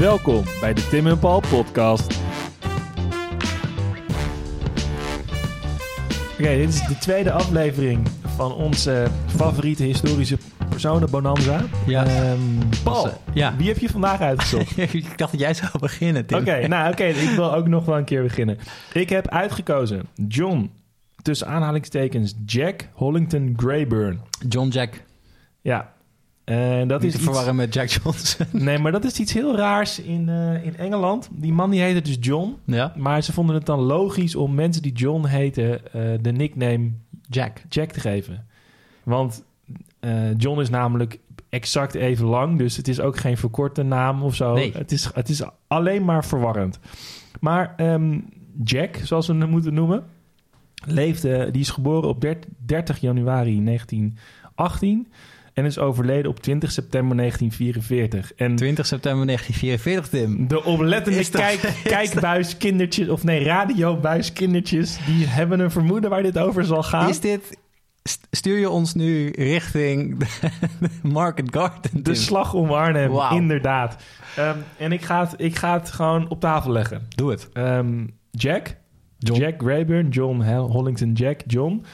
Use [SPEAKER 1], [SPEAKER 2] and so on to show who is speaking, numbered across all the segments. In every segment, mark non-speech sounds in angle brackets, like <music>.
[SPEAKER 1] Welkom bij de Tim en Paul podcast. Oké, dit is de tweede aflevering van onze favoriete historische personen Bonanza.
[SPEAKER 2] Ja.
[SPEAKER 1] Ehm, Paul,
[SPEAKER 2] Was, ja.
[SPEAKER 1] wie heb je vandaag uitgezocht? <laughs>
[SPEAKER 2] ik dacht dat jij zou beginnen, Tim.
[SPEAKER 1] Oké, nou oké, ik wil ook nog wel een keer beginnen. Ik heb uitgekozen John, tussen aanhalingstekens Jack Hollington Grayburn.
[SPEAKER 2] John Jack.
[SPEAKER 1] Ja, en dat
[SPEAKER 2] Niet
[SPEAKER 1] is
[SPEAKER 2] te
[SPEAKER 1] iets...
[SPEAKER 2] verwarren met Jack Johnson. <laughs>
[SPEAKER 1] Nee, maar dat is iets heel raars in, eh, in Engeland. Die man die heette dus John.
[SPEAKER 2] ja.
[SPEAKER 1] Maar ze vonden het dan logisch om mensen die John heten eh, de nickname
[SPEAKER 2] Jack.
[SPEAKER 1] Jack te geven. Want eh, John is namelijk exact even lang. Dus het is ook geen verkorte naam of zo.
[SPEAKER 2] Nee.
[SPEAKER 1] Het, is, het is alleen maar verwarrend. Maar ehm, Jack, zoals we hem moeten noemen, leefde, die is geboren op 30 januari 1918 en is overleden op 20 september 1944. En
[SPEAKER 2] 20 september 1944, Tim.
[SPEAKER 1] de oplettende
[SPEAKER 2] dat-
[SPEAKER 1] kijk,
[SPEAKER 2] is
[SPEAKER 1] kijkbuiskindertjes, of nee, radiobuiskindertjes, die hebben een vermoeden waar dit over zal gaan.
[SPEAKER 2] Is dit... st- Stuur je ons nu richting de, <laughs> de Market Garden,
[SPEAKER 1] De slag om Arnhem,
[SPEAKER 2] Wauw.
[SPEAKER 1] inderdaad. Ehm, en ik ga, het, ik ga het gewoon op tafel leggen.
[SPEAKER 2] Doe het.
[SPEAKER 1] Ehm, Jack,
[SPEAKER 2] John.
[SPEAKER 1] Jack Rayburn, John Hollington Jack, John,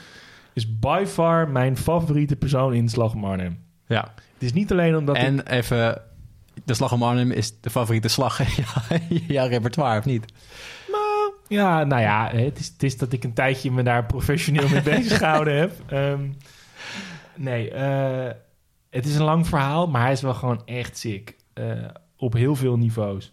[SPEAKER 1] is by far mijn favoriete persoon in slag om Arnhem.
[SPEAKER 2] Ja.
[SPEAKER 1] Het is niet alleen omdat ik...
[SPEAKER 2] En even... De Slag om Arnhem is de favoriete slag <laughs> in jouw- jouw repertoire, of niet?
[SPEAKER 1] Nou, ja, nou ja, het is, het is dat ik een tijdje me daar professioneel mee <laughs> bezig gehouden heb. Ehm, nee, eh, het is een lang verhaal, maar hij is wel gewoon echt sick. eh, op heel veel niveaus.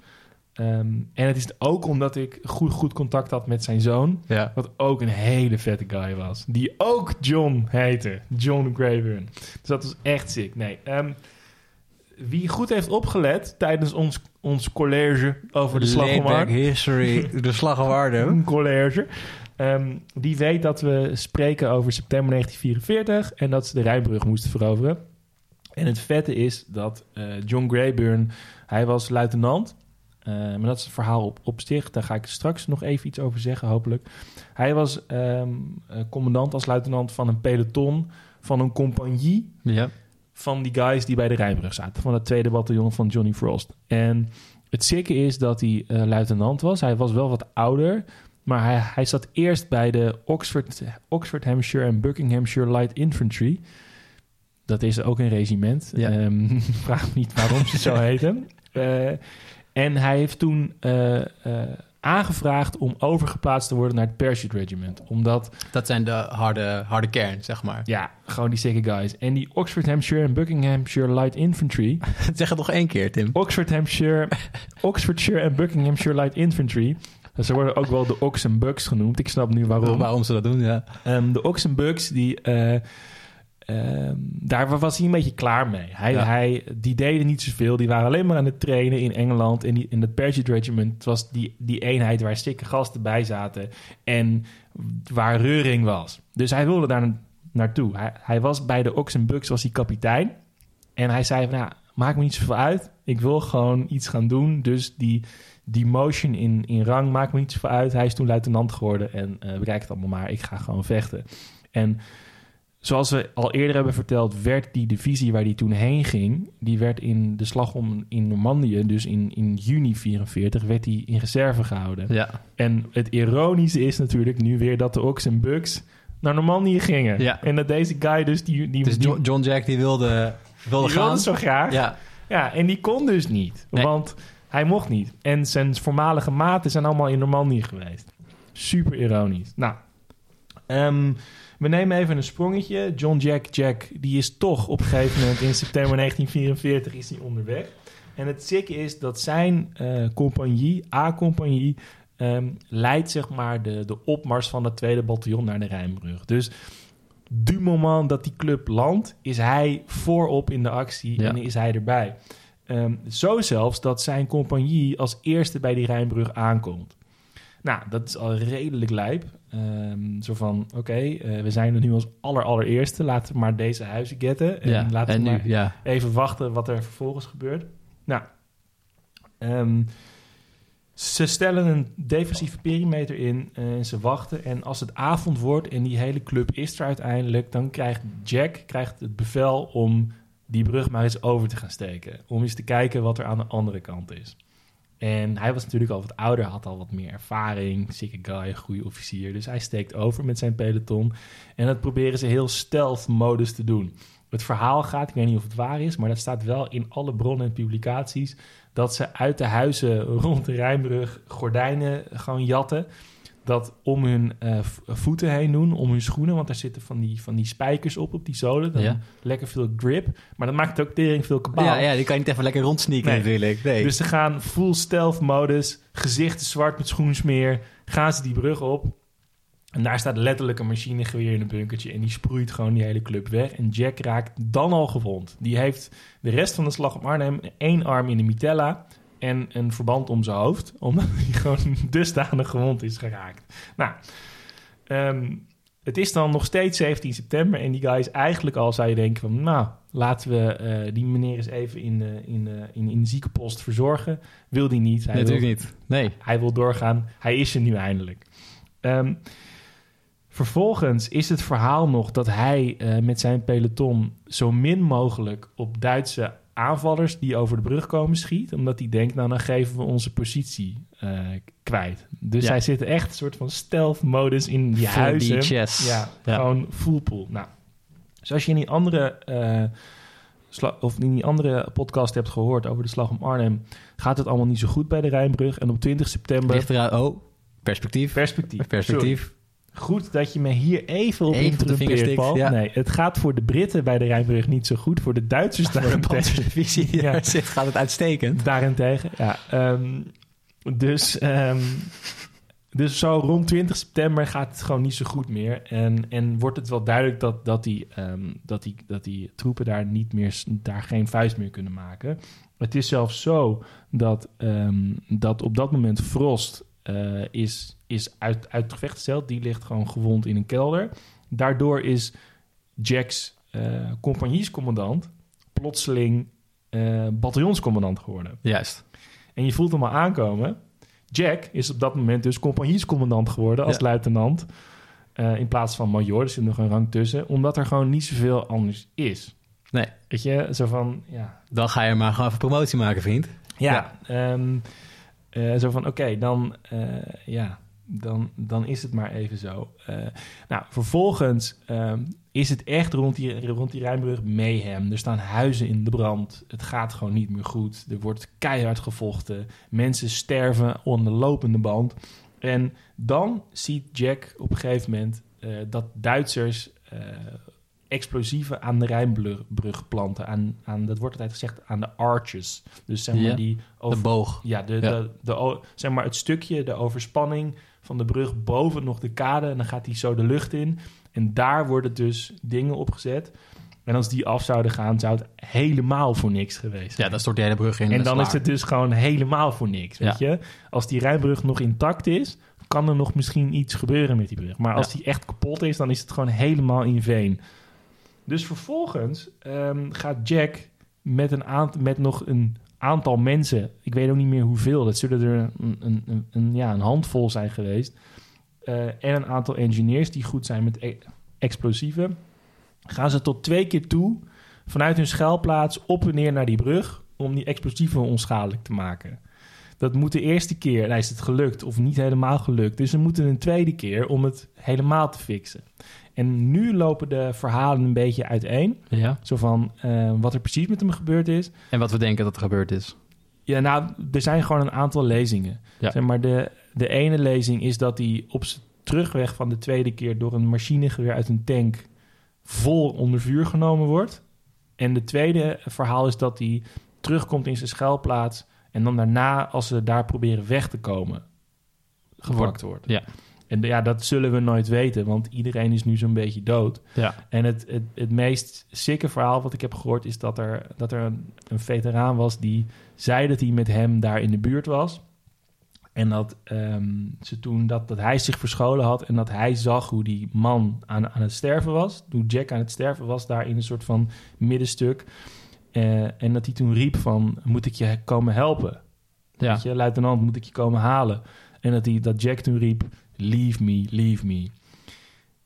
[SPEAKER 1] Ehm, en het is ook omdat ik goed, goed contact had met zijn zoon.
[SPEAKER 2] Ja.
[SPEAKER 1] Wat ook een hele vette guy was. Die ook John heette. John Grayburn. Dus dat was echt sick. Nee, ehm, wie goed heeft opgelet tijdens ons, ons college over de slag om Arnhem...
[SPEAKER 2] history, de Slag om Arnhem.
[SPEAKER 1] Een <laughs> college. Ehm, die weet dat we spreken over september 1944 en dat ze de Rijnbrug moesten veroveren. En het vette is dat eh, John Grayburn, hij was luitenant. Eh, maar dat is het verhaal op, op zich. Daar ga ik straks nog even iets over zeggen, hopelijk. Hij was ehm, eh, commandant als luitenant van een peloton van een compagnie
[SPEAKER 2] Ja.
[SPEAKER 1] van die guys die bij de Rijnbrug zaten. Van het tweede bataljon van Johnny Frost. En het sikke is dat hij eh, luitenant was. Hij was wel wat ouder. Maar hij, hij zat eerst bij de Oxford, Oxford Hampshire en Buckinghamshire Light Infantry. Dat is ook een regiment.
[SPEAKER 2] Ja.
[SPEAKER 1] Ehm, <laughs> vraag me niet waarom ze zo <laughs> heten. Eh, en hij heeft toen eh, eh, aangevraagd om overgeplaatst te worden naar het Parachute Regiment. Omdat
[SPEAKER 2] Dat zijn de harde, harde kern, zeg maar.
[SPEAKER 1] ja, gewoon die sikke guys. En die Oxford Hampshire en Buckinghamshire Light Infantry. <laughs>
[SPEAKER 2] zeg het nog één keer, Tim.
[SPEAKER 1] Oxford Hampshire, Oxfordshire en Buckinghamshire Light Infantry. Ze worden ook wel de Ox en Bucks genoemd. Ik snap nu waarom.
[SPEAKER 2] Waarom ze dat doen, ja.
[SPEAKER 1] Ehm, de Ox en Bucks, die, eh, ehm, daar was hij een beetje klaar mee. Hij,
[SPEAKER 2] Ja.
[SPEAKER 1] hij, die deden niet zoveel. Die waren alleen maar aan het trainen in Engeland. En die, in het Parachute Regiment het was die, die eenheid waar stikke gasten bij zaten. En waar reuring was. Dus hij wilde daar na- naartoe. Hij, hij was bij de Ox en Bucks was hij kapitein. En hij zei van, ja, maakt me niet zoveel uit. Ik wil gewoon iets gaan doen. Dus die, die motion in, in rang maakt me niet zoveel uit. Hij is toen luitenant geworden. En eh bekijk het allemaal maar. Ik ga gewoon vechten. En zoals we al eerder hebben verteld... werd die divisie waar hij toen heen ging... die werd in de slag om in Normandië... dus in, in juni 44... werd hij in reserve gehouden.
[SPEAKER 2] Ja.
[SPEAKER 1] En het ironische is natuurlijk nu weer... dat de Ox en Bucks naar Normandië gingen.
[SPEAKER 2] Ja.
[SPEAKER 1] En dat deze guy dus... Die, die,
[SPEAKER 2] Dus
[SPEAKER 1] die-
[SPEAKER 2] John, John Jack die wilde, wilde
[SPEAKER 1] die wilde
[SPEAKER 2] gaan.
[SPEAKER 1] zo graag.
[SPEAKER 2] Ja.
[SPEAKER 1] Ja, en die kon dus niet.
[SPEAKER 2] Nee.
[SPEAKER 1] Want hij mocht niet. En zijn voormalige maten zijn allemaal in Normandië geweest. Super ironisch. Nou, ehm, we nemen even een sprongetje. John Jack Jack, die is toch op een gegeven moment in september 1944 is hij onderweg. En het zikke is dat zijn eh, compagnie, A-compagnie, ehm, leidt zeg maar de, de opmars van het tweede bataljon naar de Rijnbrug. Dus du moment dat die club landt, is hij voorop in de actie
[SPEAKER 2] Ja.
[SPEAKER 1] en is hij erbij. Ehm, zo zelfs dat zijn compagnie als eerste bij die Rijnbrug aankomt. Nou, dat is al redelijk lijp. Ehm, zo van, oké, eh, we zijn er nu als aller allereerste. Laten we maar deze huizen getten. En
[SPEAKER 2] ja.
[SPEAKER 1] laten
[SPEAKER 2] en
[SPEAKER 1] we
[SPEAKER 2] nu,
[SPEAKER 1] maar
[SPEAKER 2] ja.
[SPEAKER 1] even wachten wat er vervolgens gebeurt. Nou, ehm, ze stellen een defensieve perimeter in en ze wachten. En als het avond wordt en die hele club is er uiteindelijk... dan krijgt Jack krijgt het bevel om die brug maar eens over te gaan steken. Om eens te kijken wat er aan de andere kant is. En hij was natuurlijk al wat ouder, had al wat meer ervaring. Sikke guy, goede officier. Dus hij steekt over met zijn peloton. En dat proberen ze heel stealth-modus te doen. Het verhaal gaat, ik weet niet of het waar is... maar dat staat wel in alle bronnen en publicaties... dat ze uit de huizen rond de Rijnbrug gordijnen gewoon jatten dat om hun uh, voeten heen doen, om hun schoenen, want daar zitten van die, van die spijkers op, op die zolen. Dan
[SPEAKER 2] Ja.
[SPEAKER 1] Lekker veel grip, maar dat maakt het ook tering veel kabaal.
[SPEAKER 2] Ja, ja, die kan je niet even lekker rondsneaken
[SPEAKER 1] Nee.
[SPEAKER 2] natuurlijk. Nee.
[SPEAKER 1] Dus ze gaan full stealth modus, gezichten zwart met schoensmeer, gaan ze die brug op. En daar staat letterlijk een machinegeweer in een bunkertje en die sproeit gewoon die hele club weg. En Jack raakt dan al gewond. Die heeft de rest van de slag om Arnhem één arm in de mitella en een verband om zijn hoofd, <laughs> omdat hij gewoon dusdanig gewond is geraakt. Nou, ehm, het is dan nog steeds 17 september en die guy is eigenlijk al, zou je denken van, nou, laten we eh, die meneer eens even in, de in, in, in de ziekenpost verzorgen. Wil die niet. Hij
[SPEAKER 2] Nee,
[SPEAKER 1] wil,
[SPEAKER 2] natuurlijk niet. Nee.
[SPEAKER 1] hij wil doorgaan. Hij is er nu eindelijk. Ehm, vervolgens is het verhaal nog dat hij eh, met zijn peloton zo min mogelijk op Duitse aanvallers die over de brug komen schiet. Omdat hij denkt, nou dan geven we onze positie eh, kwijt. Dus
[SPEAKER 2] Ja.
[SPEAKER 1] hij zit echt een soort van stealth-modus in die huizen.
[SPEAKER 2] chess.
[SPEAKER 1] Ja,
[SPEAKER 2] Ja.
[SPEAKER 1] gewoon full pool. Nou, zoals je in die andere... sla- of in die andere podcast hebt gehoord over de slag om Arnhem, gaat het allemaal niet zo goed bij de Rijnbrug. En op 20 september
[SPEAKER 2] Ligt. Oh, perspectief.
[SPEAKER 1] perspectief.
[SPEAKER 2] Perspectief.
[SPEAKER 1] Goed dat je me hier even op
[SPEAKER 2] de
[SPEAKER 1] interrumpeert, Paul.
[SPEAKER 2] ja.
[SPEAKER 1] Nee, het gaat voor de Britten bij de Rijnbrug niet zo goed. Voor de Duitsers <laughs>
[SPEAKER 2] de
[SPEAKER 1] daarentegen.
[SPEAKER 2] panzerdivisie die
[SPEAKER 1] Ja. <laughs>
[SPEAKER 2] zit, gaat het uitstekend.
[SPEAKER 1] Daarentegen, ja. ehm, dus, ehm, dus zo rond 20 september gaat het gewoon niet zo goed meer. En, en wordt het wel duidelijk dat, dat, die, ehm, dat, die, dat die troepen daar, niet meer, daar geen vuist meer kunnen maken. Het is zelfs zo dat, dat op dat moment Frost eh, is, is uit, uit het gevecht gesteld. Die ligt gewoon gewond in een kelder. Daardoor is Jack's eh compagniescommandant plotseling eh bataljonscommandant geworden.
[SPEAKER 2] Juist.
[SPEAKER 1] En je voelt hem al aankomen. Jack is op dat moment dus compagniescommandant geworden als
[SPEAKER 2] Ja.
[SPEAKER 1] luitenant. eh, in plaats van major, er zit nog een rang tussen. Omdat er gewoon niet zoveel anders is.
[SPEAKER 2] Nee.
[SPEAKER 1] Weet je, zo van, ja...
[SPEAKER 2] Dan ga je maar gewoon even promotie maken, vriend.
[SPEAKER 1] Ja, ehm, eh, zo van, oké, dan, ja, dan, dan is het maar even zo. Eh, nou, vervolgens ehm, is het echt rond die, rond die Rijnbrug mayhem. Er staan huizen in de brand. Het gaat gewoon niet meer goed. Er wordt keihard gevochten. Mensen sterven de lopende band. En dan ziet Jack op een gegeven moment eh, dat Duitsers eh, explosieven aan de Rijnbrug planten. Aan, aan, dat wordt altijd gezegd aan de arches. Dus zeg maar
[SPEAKER 2] Ja,
[SPEAKER 1] die...
[SPEAKER 2] De
[SPEAKER 1] Over,
[SPEAKER 2] boog.
[SPEAKER 1] ja, de,
[SPEAKER 2] Ja.
[SPEAKER 1] De, de, o- zeg maar het stukje, de overspanning van de brug boven nog de kade. En dan gaat die zo de lucht in. En daar worden dus dingen opgezet. En als die af zouden gaan, zou het helemaal voor niks geweest
[SPEAKER 2] Ja,
[SPEAKER 1] zijn.
[SPEAKER 2] dan stort die hele brug in.
[SPEAKER 1] en
[SPEAKER 2] dat
[SPEAKER 1] dan is het dus gewoon helemaal voor niks, weet je. Als die Rijnbrug nog intact is, kan er nog misschien iets gebeuren met die brug. Maar als
[SPEAKER 2] Ja.
[SPEAKER 1] die echt kapot is, dan is het gewoon helemaal in veen. Dus vervolgens ehm, gaat Jack met, een met nog een aantal mensen, ik weet ook niet meer hoeveel, dat zullen er een, een, een, ja, een handvol zijn geweest, eh, en een aantal engineers die goed zijn met e- explosieven, gaan ze tot twee keer toe vanuit hun schuilplaats op en neer naar die brug om die explosieven onschadelijk te maken. Dat moet de eerste keer, nou is het gelukt of niet helemaal gelukt. Dus ze moeten een tweede keer om het helemaal te fixen. En nu lopen de verhalen een beetje uiteen.
[SPEAKER 2] Ja.
[SPEAKER 1] Zo van eh, wat er precies met hem gebeurd is.
[SPEAKER 2] En wat we denken dat er gebeurd is.
[SPEAKER 1] Ja, nou, er zijn gewoon een aantal lezingen.
[SPEAKER 2] Ja.
[SPEAKER 1] Zeg maar de, de ene lezing is dat hij op zijn terugweg van de tweede keer door een machinegeweer uit een tank vol onder vuur genomen wordt. En de tweede verhaal is dat hij terugkomt in zijn schuilplaats en dan daarna, als ze daar proberen weg te komen, gepakt wordt.
[SPEAKER 2] Ja.
[SPEAKER 1] En ja, dat zullen we nooit weten, want iedereen is nu zo'n beetje dood.
[SPEAKER 2] Ja.
[SPEAKER 1] En het, het, het meest sikke verhaal wat ik heb gehoord is dat er, dat er een, een veteraan was die zei dat hij met hem daar in de buurt was. En dat, ehm, ze toen dat, dat hij zich verscholen had en dat hij zag hoe die man aan, aan het sterven was. Hoe Jack aan het sterven was, daar in een soort van middenstuk. Eh, en dat hij toen riep van, moet ik je komen helpen?
[SPEAKER 2] Ja.
[SPEAKER 1] Je, luitenant, moet ik je komen halen? En dat, hij, dat Jack toen riep, leave me, leave me.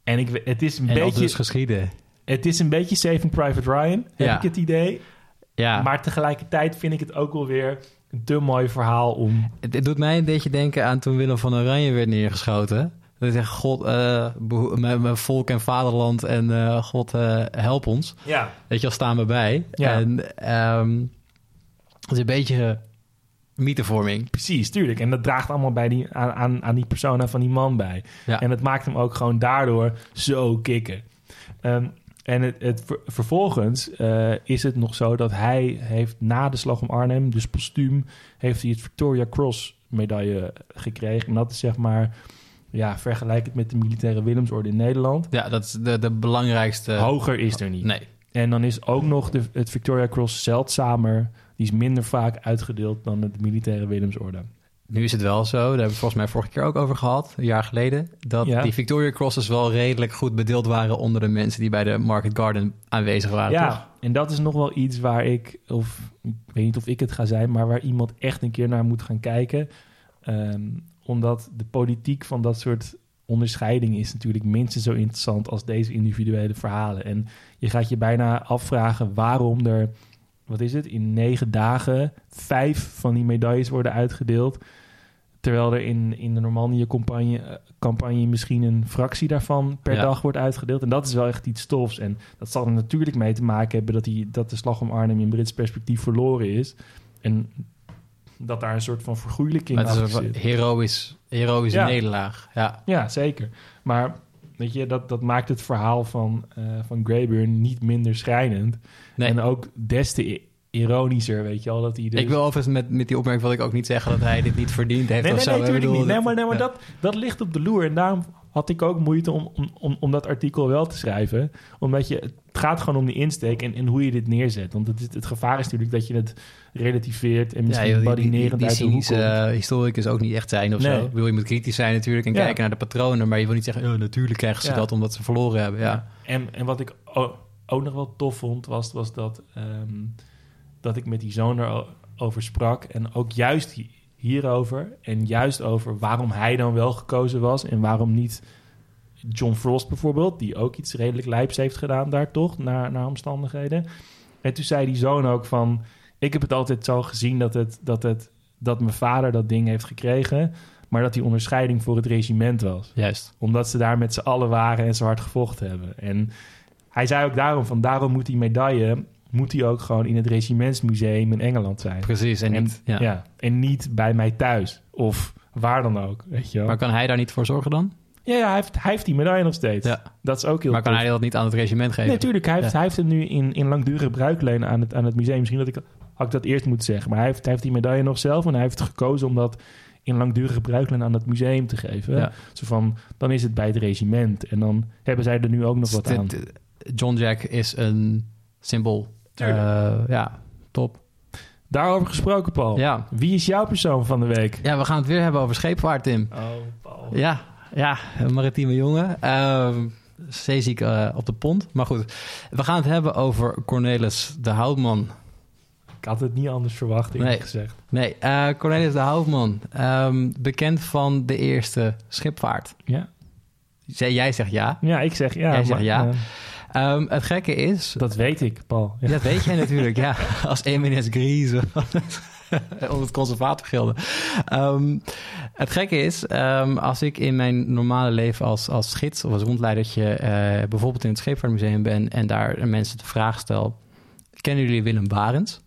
[SPEAKER 1] En ik, het is een
[SPEAKER 2] En
[SPEAKER 1] beetje...
[SPEAKER 2] dus geschieden.
[SPEAKER 1] Het is een beetje Saving Private Ryan, heb
[SPEAKER 2] Ja.
[SPEAKER 1] ik het idee.
[SPEAKER 2] Ja,
[SPEAKER 1] Maar tegelijkertijd vind ik het ook wel weer een te mooi verhaal om...
[SPEAKER 2] het, het doet mij een beetje denken aan toen Willem van Oranje werd neergeschoten. Dat ik zeg, god, eh, mijn, mijn volk en vaderland en eh, god, eh, help ons.
[SPEAKER 1] Ja,
[SPEAKER 2] Weet je wel, staan we bij.
[SPEAKER 1] Ja.
[SPEAKER 2] En ehm, het is een beetje mythevorming.
[SPEAKER 1] precies, tuurlijk. En dat draagt allemaal bij die, aan, aan, aan die persona van die man bij.
[SPEAKER 2] Ja.
[SPEAKER 1] En het maakt hem ook gewoon daardoor zo kicken. Ehm, en het, het, ver- vervolgens is het nog zo dat hij heeft na de slag om Arnhem, dus postuum, heeft hij het Victoria Cross medaille gekregen. En dat is zeg maar, ja, vergelijk het met de militaire Willemsorde in Nederland.
[SPEAKER 2] Ja, dat is de, de belangrijkste...
[SPEAKER 1] Hoger is er niet.
[SPEAKER 2] Nee.
[SPEAKER 1] En dan is ook nog de, het Victoria Cross zeldzamer. Die is minder vaak uitgedeeld dan het militaire Willemsorde.
[SPEAKER 2] Nu is het wel zo, daar hebben we het volgens mij vorige keer ook over gehad, een jaar geleden, dat
[SPEAKER 1] Ja.
[SPEAKER 2] die Victoria Crosses wel redelijk goed bedeeld waren onder de mensen die bij de Market Garden aanwezig waren.
[SPEAKER 1] ja,
[SPEAKER 2] toch?
[SPEAKER 1] en dat is nog wel iets waar ik, of ik weet niet of ik het ga zijn, maar waar iemand echt een keer naar moet gaan kijken. Ehm, omdat de politiek van dat soort onderscheidingen is natuurlijk minstens zo interessant als deze individuele verhalen. En je gaat je bijna afvragen waarom er, wat is het, in negen dagen vijf van die medailles worden uitgedeeld. Terwijl er in, in de Normandië-campagne eh, campagne misschien een fractie daarvan per
[SPEAKER 2] Ja.
[SPEAKER 1] dag wordt uitgedeeld. En dat is wel echt iets stofs. En dat zal er natuurlijk mee te maken hebben dat, die, dat de slag om Arnhem in Brits perspectief verloren is. En dat daar een soort van vergoeilijking
[SPEAKER 2] Maar het is een
[SPEAKER 1] zit.
[SPEAKER 2] heroïs, heroïsche
[SPEAKER 1] Ja.
[SPEAKER 2] nederlaag. Ja.
[SPEAKER 1] Ja, zeker. Maar weet je, dat, dat maakt het verhaal van, eh van Greyburn niet minder schrijnend.
[SPEAKER 2] Nee.
[SPEAKER 1] En ook des te ironischer, weet je al, dat hij dus...
[SPEAKER 2] Ik wil overigens met, met die opmerking wil ik ook niet zeggen dat hij dit niet verdiend heeft
[SPEAKER 1] Nee,
[SPEAKER 2] of
[SPEAKER 1] nee,
[SPEAKER 2] zo.
[SPEAKER 1] nee,
[SPEAKER 2] Ik
[SPEAKER 1] natuurlijk
[SPEAKER 2] bedoel,
[SPEAKER 1] niet. Nee,
[SPEAKER 2] dat-
[SPEAKER 1] maar, nee, maar
[SPEAKER 2] ja.
[SPEAKER 1] dat, dat ligt op de loer. En daarom had ik ook moeite om, om, om, om dat artikel wel te schrijven. Omdat je, het gaat gewoon om de insteek en, en hoe je dit neerzet. Want het, het gevaar is natuurlijk dat je het relativeert en
[SPEAKER 2] Ja,
[SPEAKER 1] misschien
[SPEAKER 2] die, die, die,
[SPEAKER 1] badinerend
[SPEAKER 2] die
[SPEAKER 1] uit de hoek komt.
[SPEAKER 2] historicus ook niet echt zijn of
[SPEAKER 1] Nee.
[SPEAKER 2] zo. Ik bedoel, je moet kritisch zijn natuurlijk en
[SPEAKER 1] Ja.
[SPEAKER 2] kijken naar de patronen, maar je wil niet zeggen, oh, natuurlijk krijgen ze
[SPEAKER 1] Ja.
[SPEAKER 2] dat omdat ze verloren hebben. Ja.
[SPEAKER 1] En, en wat ik ook nog wel tof vond, was, was dat, ehm, dat ik met die zoon erover sprak. En ook juist hi- hierover. En juist over waarom hij dan wel gekozen was. En waarom niet John Frost bijvoorbeeld. Die ook iets redelijk lijps heeft gedaan daar toch, naar, naar omstandigheden. En toen zei die zoon ook van... Ik heb het altijd zo gezien dat, het, dat, het, dat mijn vader dat ding heeft gekregen... maar dat die onderscheiding voor het regiment was
[SPEAKER 2] Juist.
[SPEAKER 1] omdat ze daar met z'n allen waren en zo hard gevochten hebben. En hij zei ook daarom van daarom moet die medaille moet die ook gewoon in het regimentsmuseum in Engeland zijn.
[SPEAKER 2] Precies. En,
[SPEAKER 1] En,
[SPEAKER 2] niet,
[SPEAKER 1] ja.
[SPEAKER 2] ja.
[SPEAKER 1] en niet bij mij thuis of waar dan ook, weet je wel.
[SPEAKER 2] Maar kan hij daar niet voor zorgen dan?
[SPEAKER 1] Ja, ja hij, heeft, hij heeft die medaille nog steeds.
[SPEAKER 2] Ja.
[SPEAKER 1] Dat is ook heel
[SPEAKER 2] Maar kan
[SPEAKER 1] tof.
[SPEAKER 2] hij dat niet aan het regiment geven?
[SPEAKER 1] Nee, natuurlijk. Hij heeft,
[SPEAKER 2] Ja.
[SPEAKER 1] hij heeft hem nu in, in langdurige bruikleen aan het, aan het museum. Misschien dat ik, had ik dat eerst moeten zeggen. Maar hij heeft, hij heeft die medaille nog zelf. En hij heeft gekozen om dat in langdurige bruikleen aan het museum te geven.
[SPEAKER 2] Ja.
[SPEAKER 1] Zo van, dan is het bij het regiment. En dan hebben zij er nu ook nog wat aan.
[SPEAKER 2] dit- John Jack is een symbool.
[SPEAKER 1] Tuurlijk.
[SPEAKER 2] Eh, ja, top.
[SPEAKER 1] Daarover gesproken, Paul.
[SPEAKER 2] Ja.
[SPEAKER 1] Wie is jouw persoon van de week?
[SPEAKER 2] ja, we gaan het weer hebben over scheepvaart, Tim.
[SPEAKER 1] Oh, Paul.
[SPEAKER 2] Ja, ja, een maritieme jongen. Ehm zeeziek eh, op de pont. Maar goed, we gaan het hebben over Cornelis de Houtman.
[SPEAKER 1] Ik had het niet anders verwacht, eerlijk
[SPEAKER 2] Nee.
[SPEAKER 1] gezegd.
[SPEAKER 2] Nee, eh, Cornelis de Houtman. ehm, bekend van de eerste schipvaart.
[SPEAKER 1] Ja,
[SPEAKER 2] Zij- Jij zegt ja.
[SPEAKER 1] ja ik zeg ja.
[SPEAKER 2] Jij zegt
[SPEAKER 1] maar,
[SPEAKER 2] ja.
[SPEAKER 1] eh,
[SPEAKER 2] Ehm, het gekke is...
[SPEAKER 1] dat weet ik, Paul. Ja.
[SPEAKER 2] Dat weet jij <laughs> natuurlijk, ja. Als Eminence Grise om het conservatorgilde. Ehm het gekke is, ehm, als ik in mijn normale leven als, als gids of als rondleidertje... eh, bijvoorbeeld in het Scheepvaartmuseum ben... en daar mensen de vraag stel... kennen jullie Willem Barends?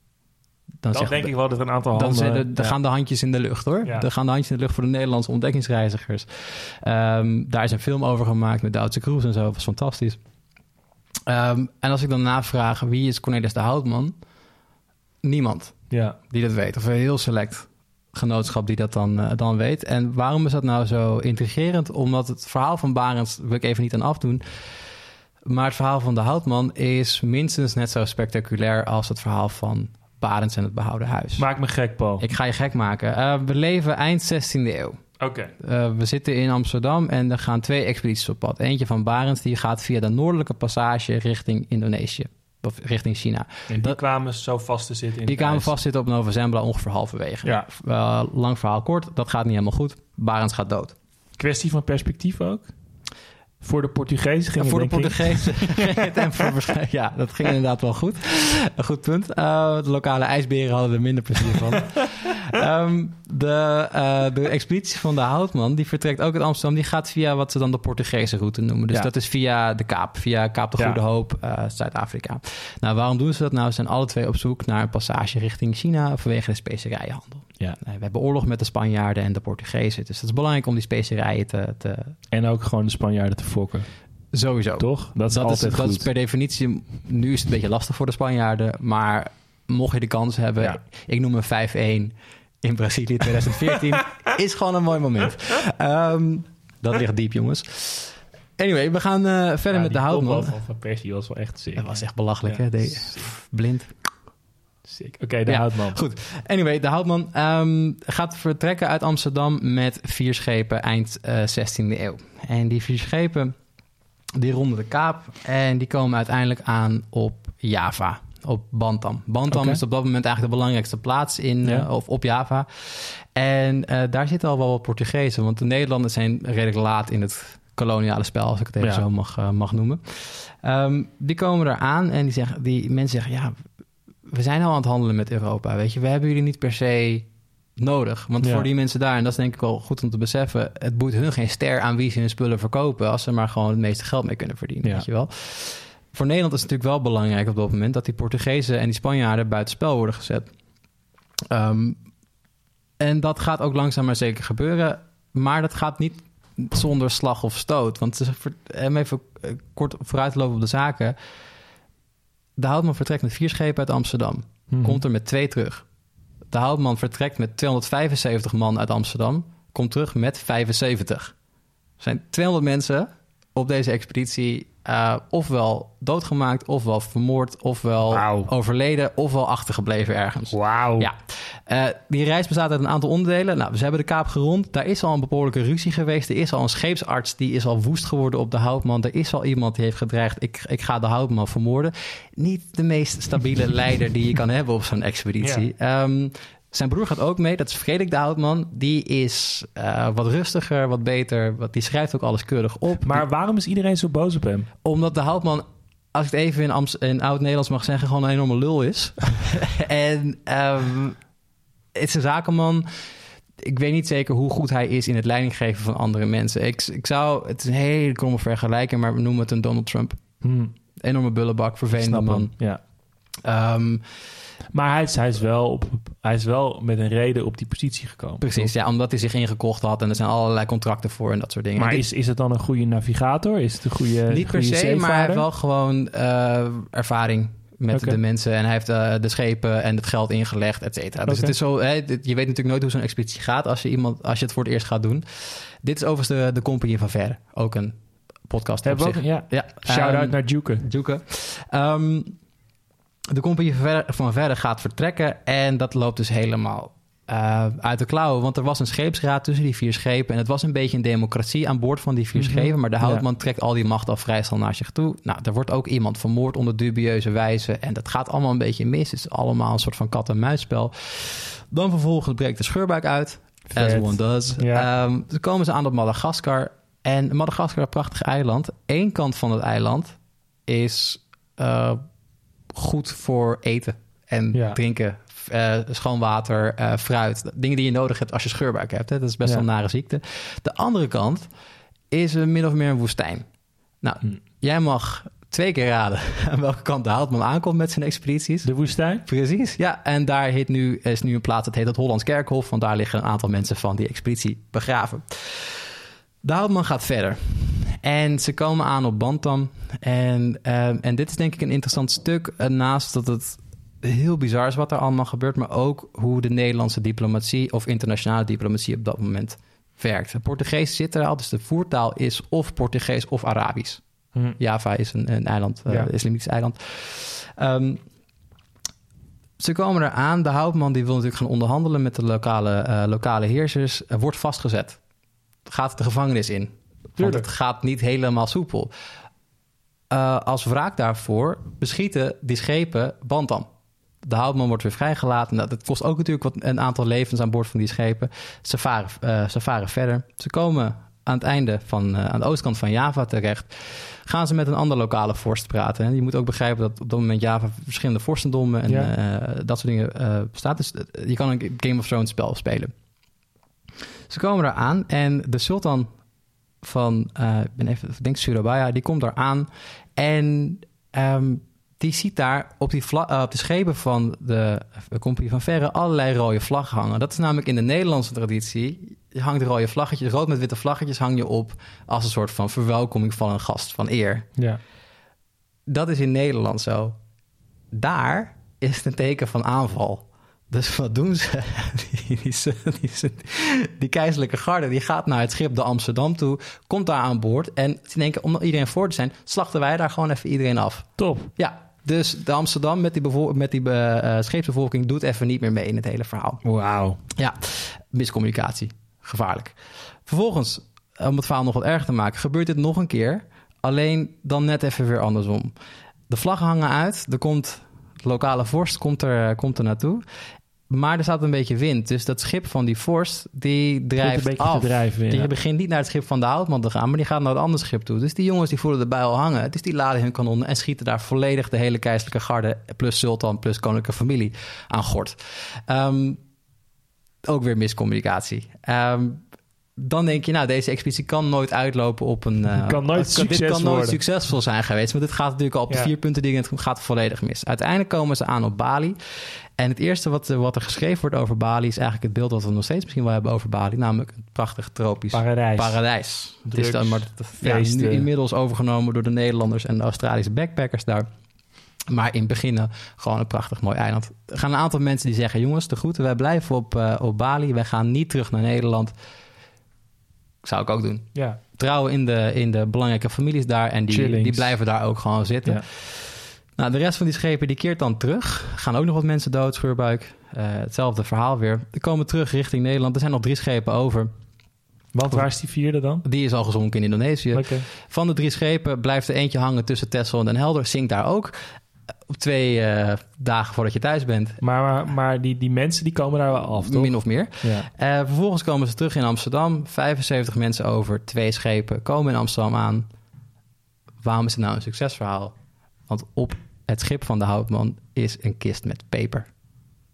[SPEAKER 2] Dan,
[SPEAKER 1] Dan denk ik wel dat er een aantal
[SPEAKER 2] dan
[SPEAKER 1] handen...
[SPEAKER 2] zijn dan
[SPEAKER 1] ja.
[SPEAKER 2] gaan de handjes in de lucht, hoor.
[SPEAKER 1] Ja.
[SPEAKER 2] Dan gaan de handjes in de lucht voor de Nederlandse ontdekkingsreizigers. Ehm, daar is een film over gemaakt met Duitse Cruise en zo. Dat was fantastisch. Ehm, en als ik dan navraag wie is Cornelis de Houtman, niemand
[SPEAKER 1] Ja,
[SPEAKER 2] die dat weet. Of heel select genootschap die dat dan, eh, dan weet. En waarom is dat nou zo intrigerend? Omdat het verhaal van Barends, wil ik even niet aan afdoen... maar het verhaal van de Houtman is minstens net zo spectaculair... als het verhaal van Barends en het behouden huis.
[SPEAKER 1] maak me gek, Paul.
[SPEAKER 2] Ik ga je gek maken. Eh, we leven eind 16e eeuw.
[SPEAKER 1] Oké.
[SPEAKER 2] Eh, we zitten in Amsterdam en er gaan twee expedities op pad. Eentje van Barends, die gaat via de noordelijke passage richting Indonesië. Of richting China.
[SPEAKER 1] En die
[SPEAKER 2] Dat-
[SPEAKER 1] kwamen zo vast te zitten in
[SPEAKER 2] Die kwamen
[SPEAKER 1] ijs.
[SPEAKER 2] vastzitten op Nova Zembla ongeveer halverwege.
[SPEAKER 1] Ja.
[SPEAKER 2] Eh, lang verhaal kort, dat gaat niet helemaal goed. Barends gaat dood.
[SPEAKER 1] Kwestie van perspectief ook? Voor de Portugezen ging
[SPEAKER 2] voor de. Portugezen <laughs> ging het en voor Ja, dat ging inderdaad wel goed. Een goed punt. Eh, de lokale ijsberen hadden er minder plezier van. <laughs> Ehm, de, eh, de expeditie van de Houtman, die vertrekt ook uit Amsterdam. Die gaat via wat ze dan de Portugese route noemen. Dus
[SPEAKER 1] Ja.
[SPEAKER 2] dat is via de Kaap. Via Kaap de
[SPEAKER 1] Ja.
[SPEAKER 2] Goede Hoop, eh, Zuid-Afrika. Nou, waarom doen ze dat nou? Ze zijn alle twee op zoek naar een passage richting China vanwege de specerijenhandel.
[SPEAKER 1] Ja.
[SPEAKER 2] Eh, we hebben oorlog met de Spanjaarden en de Portugezen. Dus dat is belangrijk om die specerijen te, te
[SPEAKER 1] En ook gewoon de Spanjaarden te fokken,
[SPEAKER 2] sowieso.
[SPEAKER 1] toch? Dat is
[SPEAKER 2] Dat is,
[SPEAKER 1] altijd
[SPEAKER 2] dat
[SPEAKER 1] goed.
[SPEAKER 2] is per definitie. Nu is het een beetje lastig voor de Spanjaarden. Maar mocht je de kans hebben.
[SPEAKER 1] Ja.
[SPEAKER 2] Ik noem een 5-1 in Brazilië 2014. <laughs> is gewoon een mooi moment. Ehm, dat ligt diep, jongens. Anyway, we gaan eh, verder
[SPEAKER 1] Ja,
[SPEAKER 2] met de houtman.
[SPEAKER 1] van Van Persie was wel echt sick.
[SPEAKER 2] Dat was echt belachelijk,
[SPEAKER 1] Ja,
[SPEAKER 2] hè? De- blind.
[SPEAKER 1] Sick. Oké, de
[SPEAKER 2] Ja,
[SPEAKER 1] houtman.
[SPEAKER 2] Goed. Anyway, de houtman ehm, gaat vertrekken uit Amsterdam met vier schepen eind eh 16e eeuw. En die vier schepen, die ronden de kaap en die komen uiteindelijk aan op Java. Op Bantam. Bantam is op dat moment eigenlijk de belangrijkste plaats in,
[SPEAKER 1] Ja.
[SPEAKER 2] eh, of op Java. En eh, daar zitten al wel wat Portugezen, want de Nederlanders zijn redelijk laat in het koloniale spel, als ik het even
[SPEAKER 1] Ja.
[SPEAKER 2] zo mag, eh, mag noemen. Ehm, die komen er aan en die, zeggen, die mensen zeggen, ja, we zijn al aan het handelen met Europa, weet je. We hebben jullie niet per se nodig. Want
[SPEAKER 1] Ja.
[SPEAKER 2] voor die mensen daar, en dat is denk ik wel goed om te beseffen... het boeit hun geen ster aan wie ze hun spullen verkopen... als ze maar gewoon het meeste geld mee kunnen verdienen,
[SPEAKER 1] Ja.
[SPEAKER 2] weet je wel. Voor Nederland is het natuurlijk wel belangrijk op dat moment... dat die Portugezen en die Spanjaarden buitenspel worden gezet. Ehm, en dat gaat ook langzaam maar zeker gebeuren. Maar dat gaat niet zonder slag of stoot. Want om even eh, kort vooruit te lopen op de zaken... De Houtman vertrekt met vier schepen uit Amsterdam.
[SPEAKER 1] Mhm.
[SPEAKER 2] Komt er met twee terug. De Houtman vertrekt met 275 man uit Amsterdam. Komt terug met 75. Er zijn 200 mensen op deze expeditie... eh, ofwel doodgemaakt, ofwel vermoord... ofwel overleden, ofwel achtergebleven ergens.
[SPEAKER 1] Wauw.
[SPEAKER 2] Ja, Eh, die reis bestaat uit een aantal onderdelen. Nou, ze hebben de Kaap gerond. Daar is al een behoorlijke ruzie geweest. Er is al een scheepsarts die is al woest geworden op de houtman. Er is al iemand die heeft gedreigd, ik, ik ga de houtman vermoorden. Niet de meest stabiele <laughs> leider die je kan hebben op zo'n expeditie. Ehm, zijn broer gaat ook mee, dat is Frederik de Houtman. Die is eh, wat rustiger, wat beter. Wat, die schrijft ook alles keurig op.
[SPEAKER 1] Maar waarom is iedereen zo boos op hem?
[SPEAKER 2] Omdat de houtman, als ik het even in, Amst- in oud-Nederlands mag zeggen, gewoon een enorme lul is. <laughs> en ehm, het is een zakenman. Ik weet niet zeker hoe goed hij is in het leidinggeven van andere mensen. Ik, ik zou, het is een hele kromme vergelijking, maar we noemen het een Donald Trump.
[SPEAKER 1] Hm,
[SPEAKER 2] Enorme bullebak, vervelende man.
[SPEAKER 1] Ja.
[SPEAKER 2] Ehm,
[SPEAKER 1] Maar hij is, hij, is wel op, hij is wel met een reden op die positie gekomen.
[SPEAKER 2] precies, ja, omdat hij zich ingekocht had en er zijn allerlei contracten voor en dat soort dingen.
[SPEAKER 1] Maar
[SPEAKER 2] Dit-
[SPEAKER 1] is, is het dan een goede navigator? Is het een goede
[SPEAKER 2] Niet per
[SPEAKER 1] goede
[SPEAKER 2] se, maar hij heeft wel gewoon eh, ervaring met de mensen. En hij heeft eh, de schepen en het geld ingelegd, et cetera. Dus het is zo, hè, dit- je weet natuurlijk nooit hoe zo'n expeditie gaat als je, iemand, als je het voor het eerst gaat doen. Dit is overigens de, de Compagnie van Verre. Ook een podcast
[SPEAKER 1] Hebben we ook,
[SPEAKER 2] zich.
[SPEAKER 1] ja.
[SPEAKER 2] Ja,
[SPEAKER 1] Shout-out
[SPEAKER 2] ehm,
[SPEAKER 1] naar Duke.
[SPEAKER 2] Duke. Ehm, de Compagnie van Verre gaat vertrekken en dat loopt dus helemaal eh, uit de klauwen. Want er was een scheepsraad tussen die vier schepen. En het was een beetje een democratie aan boord van die vier
[SPEAKER 1] Mhm.
[SPEAKER 2] schepen. Maar de
[SPEAKER 1] Ja.
[SPEAKER 2] houtman trekt al die macht al vrij snel naar zich toe. Nou, er wordt ook iemand vermoord onder dubieuze wijze. En dat gaat allemaal een beetje mis. Het is allemaal een soort van kat-en-muisspel. Dan vervolgens breekt de scheurbuik uit. As
[SPEAKER 1] Vet.
[SPEAKER 2] one does.
[SPEAKER 1] Ja.
[SPEAKER 2] Ehm, dan komen ze aan op Madagaskar. En Madagaskar, een prachtig eiland. Eén kant van het eiland is eh, goed voor eten en
[SPEAKER 1] Ja.
[SPEAKER 2] drinken. eh, schoon water, eh, fruit. Dingen die je nodig hebt als je scheurbuik hebt. Hè? Dat is best
[SPEAKER 1] Ja.
[SPEAKER 2] wel een nare ziekte. De andere kant is een min of meer een woestijn. Nou,
[SPEAKER 1] Hm.
[SPEAKER 2] jij mag twee keer raden <laughs> aan welke kant de Houtman aankomt met zijn expedities.
[SPEAKER 1] De woestijn?
[SPEAKER 2] Precies, ja. En daar heet nu, is nu een plaats, dat heet het Hollands Kerkhof. Want daar liggen een aantal mensen van die expeditie begraven. De Houtman gaat verder. En ze komen aan op Bantam. En, ehm, en dit is denk ik een interessant stuk. eh, naast dat het heel bizar is wat er allemaal gebeurt. Maar ook hoe de Nederlandse diplomatie of internationale diplomatie op dat moment werkt. De Portugees zit er al, dus de voertaal is of Portugees of Arabisch.
[SPEAKER 1] Hm.
[SPEAKER 2] Java is een, een eiland, eh
[SPEAKER 1] Ja.
[SPEAKER 2] islamitisch eiland. Ehm, ze komen eraan. De houtman die wil natuurlijk gaan onderhandelen met de lokale, eh, lokale heersers. Er wordt vastgezet. Gaat de gevangenis in. Want het gaat niet helemaal soepel. Eh, als wraak daarvoor beschieten die schepen Bantam. De houtman wordt weer vrijgelaten. Nou, dat kost ook natuurlijk wat, een aantal levens aan boord van die schepen. Ze varen, eh, ze varen verder. Ze komen aan het einde van, uh, aan de oostkant van Java terecht. Gaan ze met een andere lokale vorst praten. En je moet ook begrijpen dat op dat moment Java verschillende vorstendommen en ja. dat soort dingen bestaat. Dus je kan een Game of Thrones spel spelen. Ze komen daar aan en de sultan van, ik ben even, ik denk Surabaya, die komt daar aan. En um, die ziet daar op, die uh, op de schepen van de, de Compagnie van Verre allerlei rode vlaggen hangen. Dat is namelijk in de Nederlandse traditie. Je hangt rode vlaggetjes, rood met witte vlaggetjes hang je op als een soort van verwelkoming van een gast, van eer.
[SPEAKER 1] Ja.
[SPEAKER 2] Dat is in Nederland zo. Daar is het een teken van aanval. Dus wat doen ze? <laughs> Die, die, die, keizerlijke garde die gaat naar het schip de Amsterdam toe, komt daar aan boord en ze denken om iedereen voor te zijn, slachten wij daar gewoon even iedereen af.
[SPEAKER 1] Top.
[SPEAKER 2] Ja, dus de Amsterdam met die, met die uh, scheepsbevolking doet even niet meer mee in het hele verhaal.
[SPEAKER 1] Wauw.
[SPEAKER 2] Ja, miscommunicatie. Gevaarlijk. Vervolgens, om het verhaal nog wat erger te maken, gebeurt dit nog een keer. Alleen dan net even weer andersom. De vlaggen hangen uit. Er komt lokale vorst komt er, komt er naartoe. Maar er staat een beetje wind. Dus dat schip van die vorst, die drijft
[SPEAKER 1] een
[SPEAKER 2] af.
[SPEAKER 1] Drijven,
[SPEAKER 2] Die begint niet naar het schip van de houtman te gaan... maar die gaat naar het andere schip toe. Dus die jongens die voelen erbij al hangen. Dus die laden hun kanonnen en schieten daar volledig... de hele keizerlijke garde plus sultan plus koninklijke familie aan gort. Um, ook weer miscommunicatie. Um, dan denk je, nou, deze expeditie kan nooit uitlopen op een.
[SPEAKER 1] Uh, kan nooit kan, dit kan nooit
[SPEAKER 2] succesvol zijn geweest. Maar dit gaat natuurlijk al op de vier punten dingen. Het gaat volledig mis. Uiteindelijk komen ze aan op Bali. En het eerste wat, wat er geschreven wordt over Bali is eigenlijk het beeld dat we nog steeds misschien wel hebben over Bali, namelijk een prachtig tropisch
[SPEAKER 1] paradijs.
[SPEAKER 2] paradijs. Het is dan maar ja, nu inmiddels overgenomen door de Nederlanders en de Australische backpackers daar. Maar in het begin gewoon een prachtig mooi eiland. Er gaan een aantal mensen die zeggen: jongens, de groeten, wij blijven op, uh, op Bali. Wij gaan niet terug naar Nederland. Zou ik ook doen.
[SPEAKER 1] Ja.
[SPEAKER 2] Trouwen in de, in de belangrijke families daar en die, die blijven daar ook gewoon zitten. Ja. Nou, de rest van die schepen die keert dan terug. Gaan ook nog wat mensen dood, scheurbuik. Uh, hetzelfde verhaal weer. Die komen terug richting Nederland. Er zijn nog drie schepen over.
[SPEAKER 1] Wat, waar is die vierde dan?
[SPEAKER 2] Die is al gezonken in Indonesië. Okay. Van de drie schepen blijft er eentje hangen tussen Texel en Den Helder. Zinkt daar ook. Op twee uh, dagen voordat je thuis bent.
[SPEAKER 1] Maar, maar, maar, die, die mensen die komen daar wel af, toch?
[SPEAKER 2] Min of meer. Ja. Uh, vervolgens komen ze terug in Amsterdam. 75 mensen over, twee schepen komen in Amsterdam aan. Waarom is het nou een succesverhaal? Want op het schip van de houtman is een kist met peper.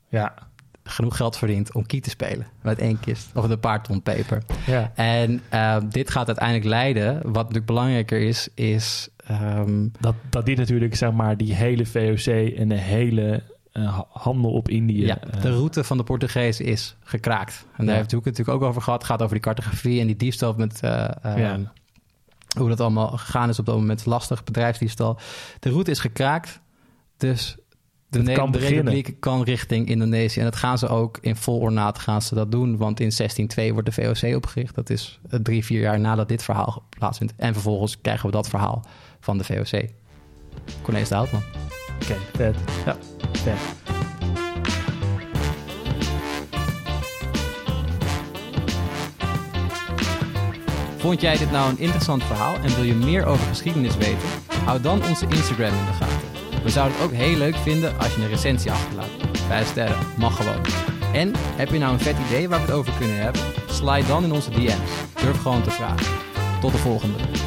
[SPEAKER 1] Ja.
[SPEAKER 2] Genoeg geld verdiend om kie te spelen met één kist of een paar ton peper.
[SPEAKER 1] Ja.
[SPEAKER 2] En uh, dit gaat uiteindelijk leiden. Wat natuurlijk belangrijker is, is um,
[SPEAKER 1] dat, dat dit natuurlijk zeg maar die hele VOC en de hele uh, handel op Indië.
[SPEAKER 2] Ja, eh, de route van de Portugezen is gekraakt. En daar heeft het natuurlijk ook over gehad. Het gaat over die cartografie en die diefstal met. Uh, ja. Hoe dat allemaal gegaan is op dat moment. Lastig bedrijfsdiefstal. De route is gekraakt. Dus de, kan de Republiek kan richting Indonesië. En dat gaan ze ook in vol ornaat gaan ze dat doen. Want in 1602 wordt de VOC opgericht. Dat is drie, vier jaar nadat dit verhaal plaatsvindt. En vervolgens krijgen we dat verhaal van de VOC. Cornelis de Houtman.
[SPEAKER 1] Oké, okay, vet.
[SPEAKER 2] Ja.
[SPEAKER 1] Vet.
[SPEAKER 2] Vond jij dit nou een interessant verhaal en wil je meer over geschiedenis weten? Hou dan onze Instagram in de gaten. We zouden het ook heel leuk vinden als je een recensie achterlaat. Vijf sterren, mag gewoon. En heb je nou een vet idee waar we het over kunnen hebben? Slide dan in onze DM's. Durf gewoon te vragen. Tot de volgende.